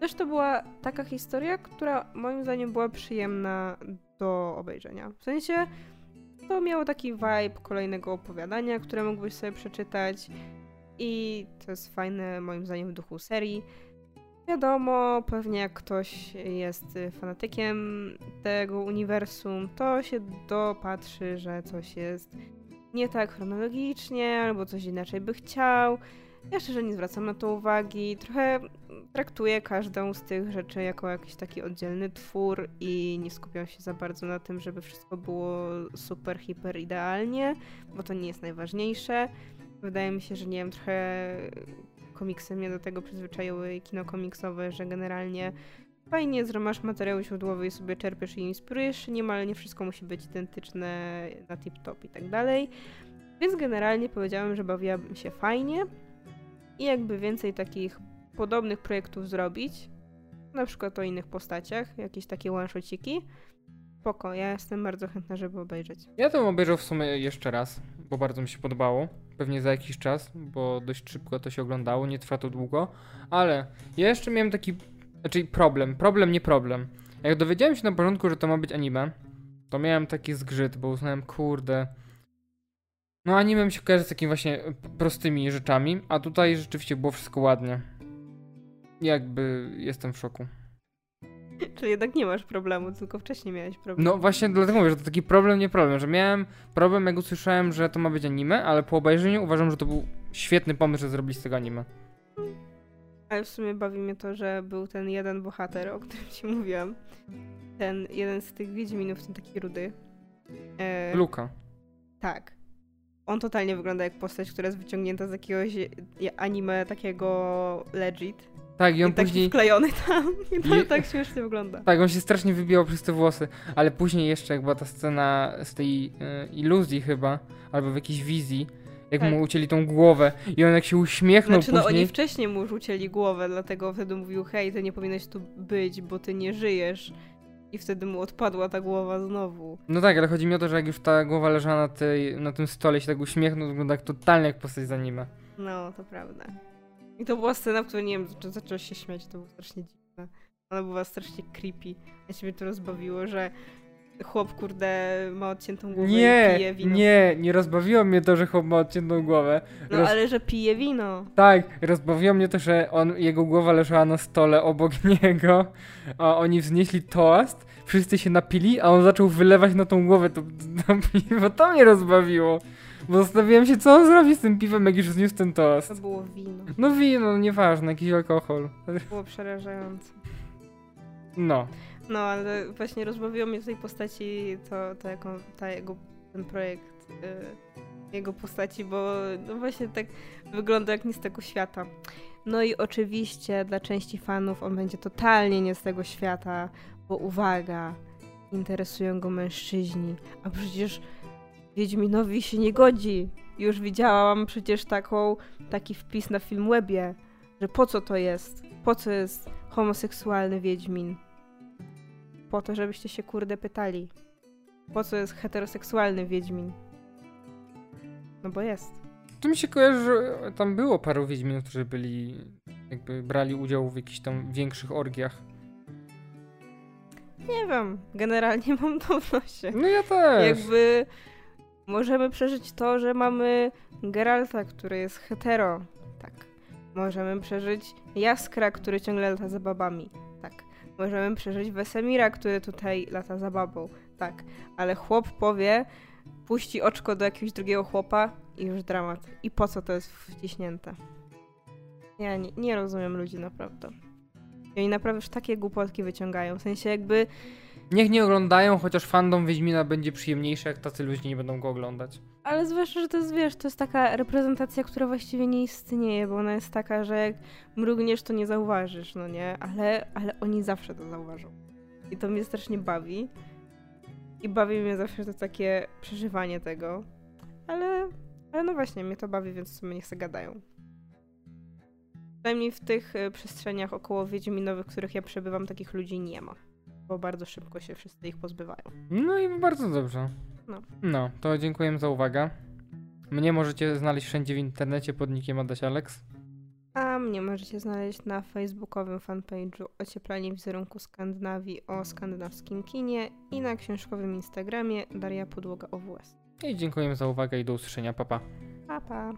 [SPEAKER 2] też to była taka historia, która moim zdaniem była przyjemna do obejrzenia. W sensie to miało taki vibe kolejnego opowiadania, które mógłbyś sobie przeczytać i to jest fajne moim zdaniem w duchu serii. Wiadomo, pewnie jak ktoś jest fanatykiem tego uniwersum, to się dopatrzy, że coś jest nie tak chronologicznie, albo coś inaczej by chciał. Ja szczerze nie zwracam na to uwagi. Trochę traktuję każdą z tych rzeczy jako jakiś taki oddzielny twór i nie skupiam się za bardzo na tym, żeby wszystko było super, hiper idealnie, bo to nie jest najważniejsze. Wydaje mi się, że nie wiem, trochę komiksy mnie do tego przyzwyczaiły i kino komiksowe, że generalnie fajnie że masz materiał źródłowy i sobie czerpiesz i inspirujesz się nim, ale nie wszystko musi być identyczne na tip-top i tak dalej. Więc generalnie powiedziałem, że bawiłabym się fajnie i jakby więcej takich podobnych projektów zrobić, na przykład o innych postaciach, jakieś takie one-shotiki, spoko, ja jestem bardzo chętna, żeby obejrzeć.
[SPEAKER 1] Ja to obejrzał w sumie jeszcze raz, bo bardzo mi się podobało. Pewnie za jakiś czas, bo dość szybko to się oglądało, nie trwa to długo. Ale ja jeszcze miałem taki, znaczy problem, problem, nie problem. Jak dowiedziałem się na początku, że to ma być anime, to miałem taki zgrzyt, bo uznałem, kurde. No anime mi się kojarzy z takimi właśnie p- prostymi rzeczami, a tutaj rzeczywiście było wszystko ładnie. Jakby jestem w szoku.
[SPEAKER 2] Czyli jednak nie masz problemu, tylko wcześniej miałeś problem.
[SPEAKER 1] No właśnie dlatego mówię, że to taki problem, nie problem, że miałem problem jak usłyszałem, że to ma być anime, ale po obejrzeniu uważam, że to był świetny pomysł, że zrobili z tego anime.
[SPEAKER 2] Ale w sumie bawi mnie to, że był ten jeden bohater, o którym ci mówiłam. Ten jeden z tych Wiedźminów, ten taki rudy. E,
[SPEAKER 1] Luka.
[SPEAKER 2] tak. On totalnie wygląda jak postać, która jest wyciągnięta z jakiegoś e, anime takiego legit.
[SPEAKER 1] Tak, i on
[SPEAKER 2] I taki
[SPEAKER 1] później...
[SPEAKER 2] wklejony tam. I to
[SPEAKER 1] Je-
[SPEAKER 2] tak śmiesznie wygląda.
[SPEAKER 1] Tak, on się strasznie wybijał przez te włosy, ale później jeszcze jak była ta scena z tej e, iluzji chyba, albo w jakiejś wizji, jak
[SPEAKER 2] Tak.
[SPEAKER 1] mu ucięli tą głowę i on jak się uśmiechnął
[SPEAKER 2] Znaczy, no
[SPEAKER 1] później...
[SPEAKER 2] oni wcześniej mu już ucięli głowę, dlatego wtedy mówił, hej, ty nie powinieneś tu być, bo ty nie żyjesz. I wtedy mu odpadła ta głowa znowu.
[SPEAKER 1] No tak, ale chodzi mi o to, że jak już ta głowa leżała na, tej, na tym stole i się tak uśmiechnął, to wygląda jak totalnie jak postać z anime.
[SPEAKER 2] No, to prawda. I to była scena, w której nie wiem, czy zacząłeś się śmiać, to było strasznie dziwne. Ona była strasznie creepy. A ciebie to rozbawiło, że chłop, kurde, ma odciętą głowę i
[SPEAKER 1] Nie,
[SPEAKER 2] pije wino.
[SPEAKER 1] nie, nie rozbawiło mnie to, że chłop ma odciętą głowę.
[SPEAKER 2] No
[SPEAKER 1] Roz-
[SPEAKER 2] ale że pije wino.
[SPEAKER 1] Tak, rozbawiło mnie to, że on, jego głowa leżała na stole obok niego, a oni wznieśli toast, wszyscy się napili, a on zaczął wylewać na tą głowę to, to piwo. To mnie rozbawiło. Bo zastanawiałem się, co on zrobi z tym piwem, jak już wzniósł ten
[SPEAKER 2] To
[SPEAKER 1] toast.
[SPEAKER 2] było wino.
[SPEAKER 1] No wino, nieważne, jakiś alkohol.
[SPEAKER 2] Było przerażające.
[SPEAKER 1] No.
[SPEAKER 2] No, ale właśnie rozbawiło mnie w tej postaci to, to jaką, ta jego, ten projekt y, jego postaci, bo no właśnie tak wygląda jak nie z tego świata. No i oczywiście dla części fanów on będzie totalnie nie z tego świata, bo uwaga, interesują go mężczyźni, a przecież Wiedźminowi się nie godzi. Już widziałam przecież taką, taki wpis na Filmwebie, że po co to jest? Po co jest homoseksualny Wiedźmin? Po to, żebyście się kurde pytali. Po co jest heteroseksualny Wiedźmin? No bo jest.
[SPEAKER 1] To mi się kojarzy, że tam było paru Wiedźminów, którzy byli, jakby brali udział w jakichś tam większych orgiach.
[SPEAKER 2] Nie wiem, generalnie mam to w nosie.
[SPEAKER 1] No ja też.
[SPEAKER 2] Jakby możemy przeżyć to, że mamy Geralta, który jest hetero. Tak. Możemy przeżyć Jaskra, który ciągle lata za babami. Możemy przeżyć Wesemira, który tutaj lata za babą. Tak. Ale chłop powie, puści oczko do jakiegoś drugiego chłopa i już dramat. I po co to jest wciśnięte? Ja nie, nie rozumiem ludzi naprawdę. I oni naprawdę już takie głupotki wyciągają. W sensie jakby
[SPEAKER 1] Niech nie oglądają, chociaż fandom Wiedźmina będzie przyjemniejszy, jak tacy ludzie nie będą go oglądać.
[SPEAKER 2] Ale zwłaszcza, że to jest, wiesz, to jest taka reprezentacja, która właściwie nie istnieje, bo ona jest taka, że jak mrugniesz, to nie zauważysz, no nie? Ale, ale oni zawsze to zauważą. I to mnie strasznie bawi. I bawi mnie zawsze to takie przeżywanie tego. Ale, ale no właśnie, mnie to bawi, więc sobie niech se gadają. Przynajmniej w tych y, przestrzeniach około Wiedźminowych, w których ja przebywam, takich ludzi nie ma. Bo bardzo szybko się wszyscy ich pozbywają.
[SPEAKER 1] No i bardzo dobrze.
[SPEAKER 2] No.
[SPEAKER 1] No, to dziękuję za uwagę. Mnie możecie znaleźć wszędzie w internecie pod nickiem Adaś Alex.
[SPEAKER 2] A mnie możecie znaleźć na facebookowym fanpage'u Ocieplanie wizerunku Skandynawii o skandynawskim kinie i na książkowym Instagramie Daria Podłoga OWS.
[SPEAKER 1] I dziękuję za uwagę i do usłyszenia. Papa. Pa.
[SPEAKER 2] Pa, pa.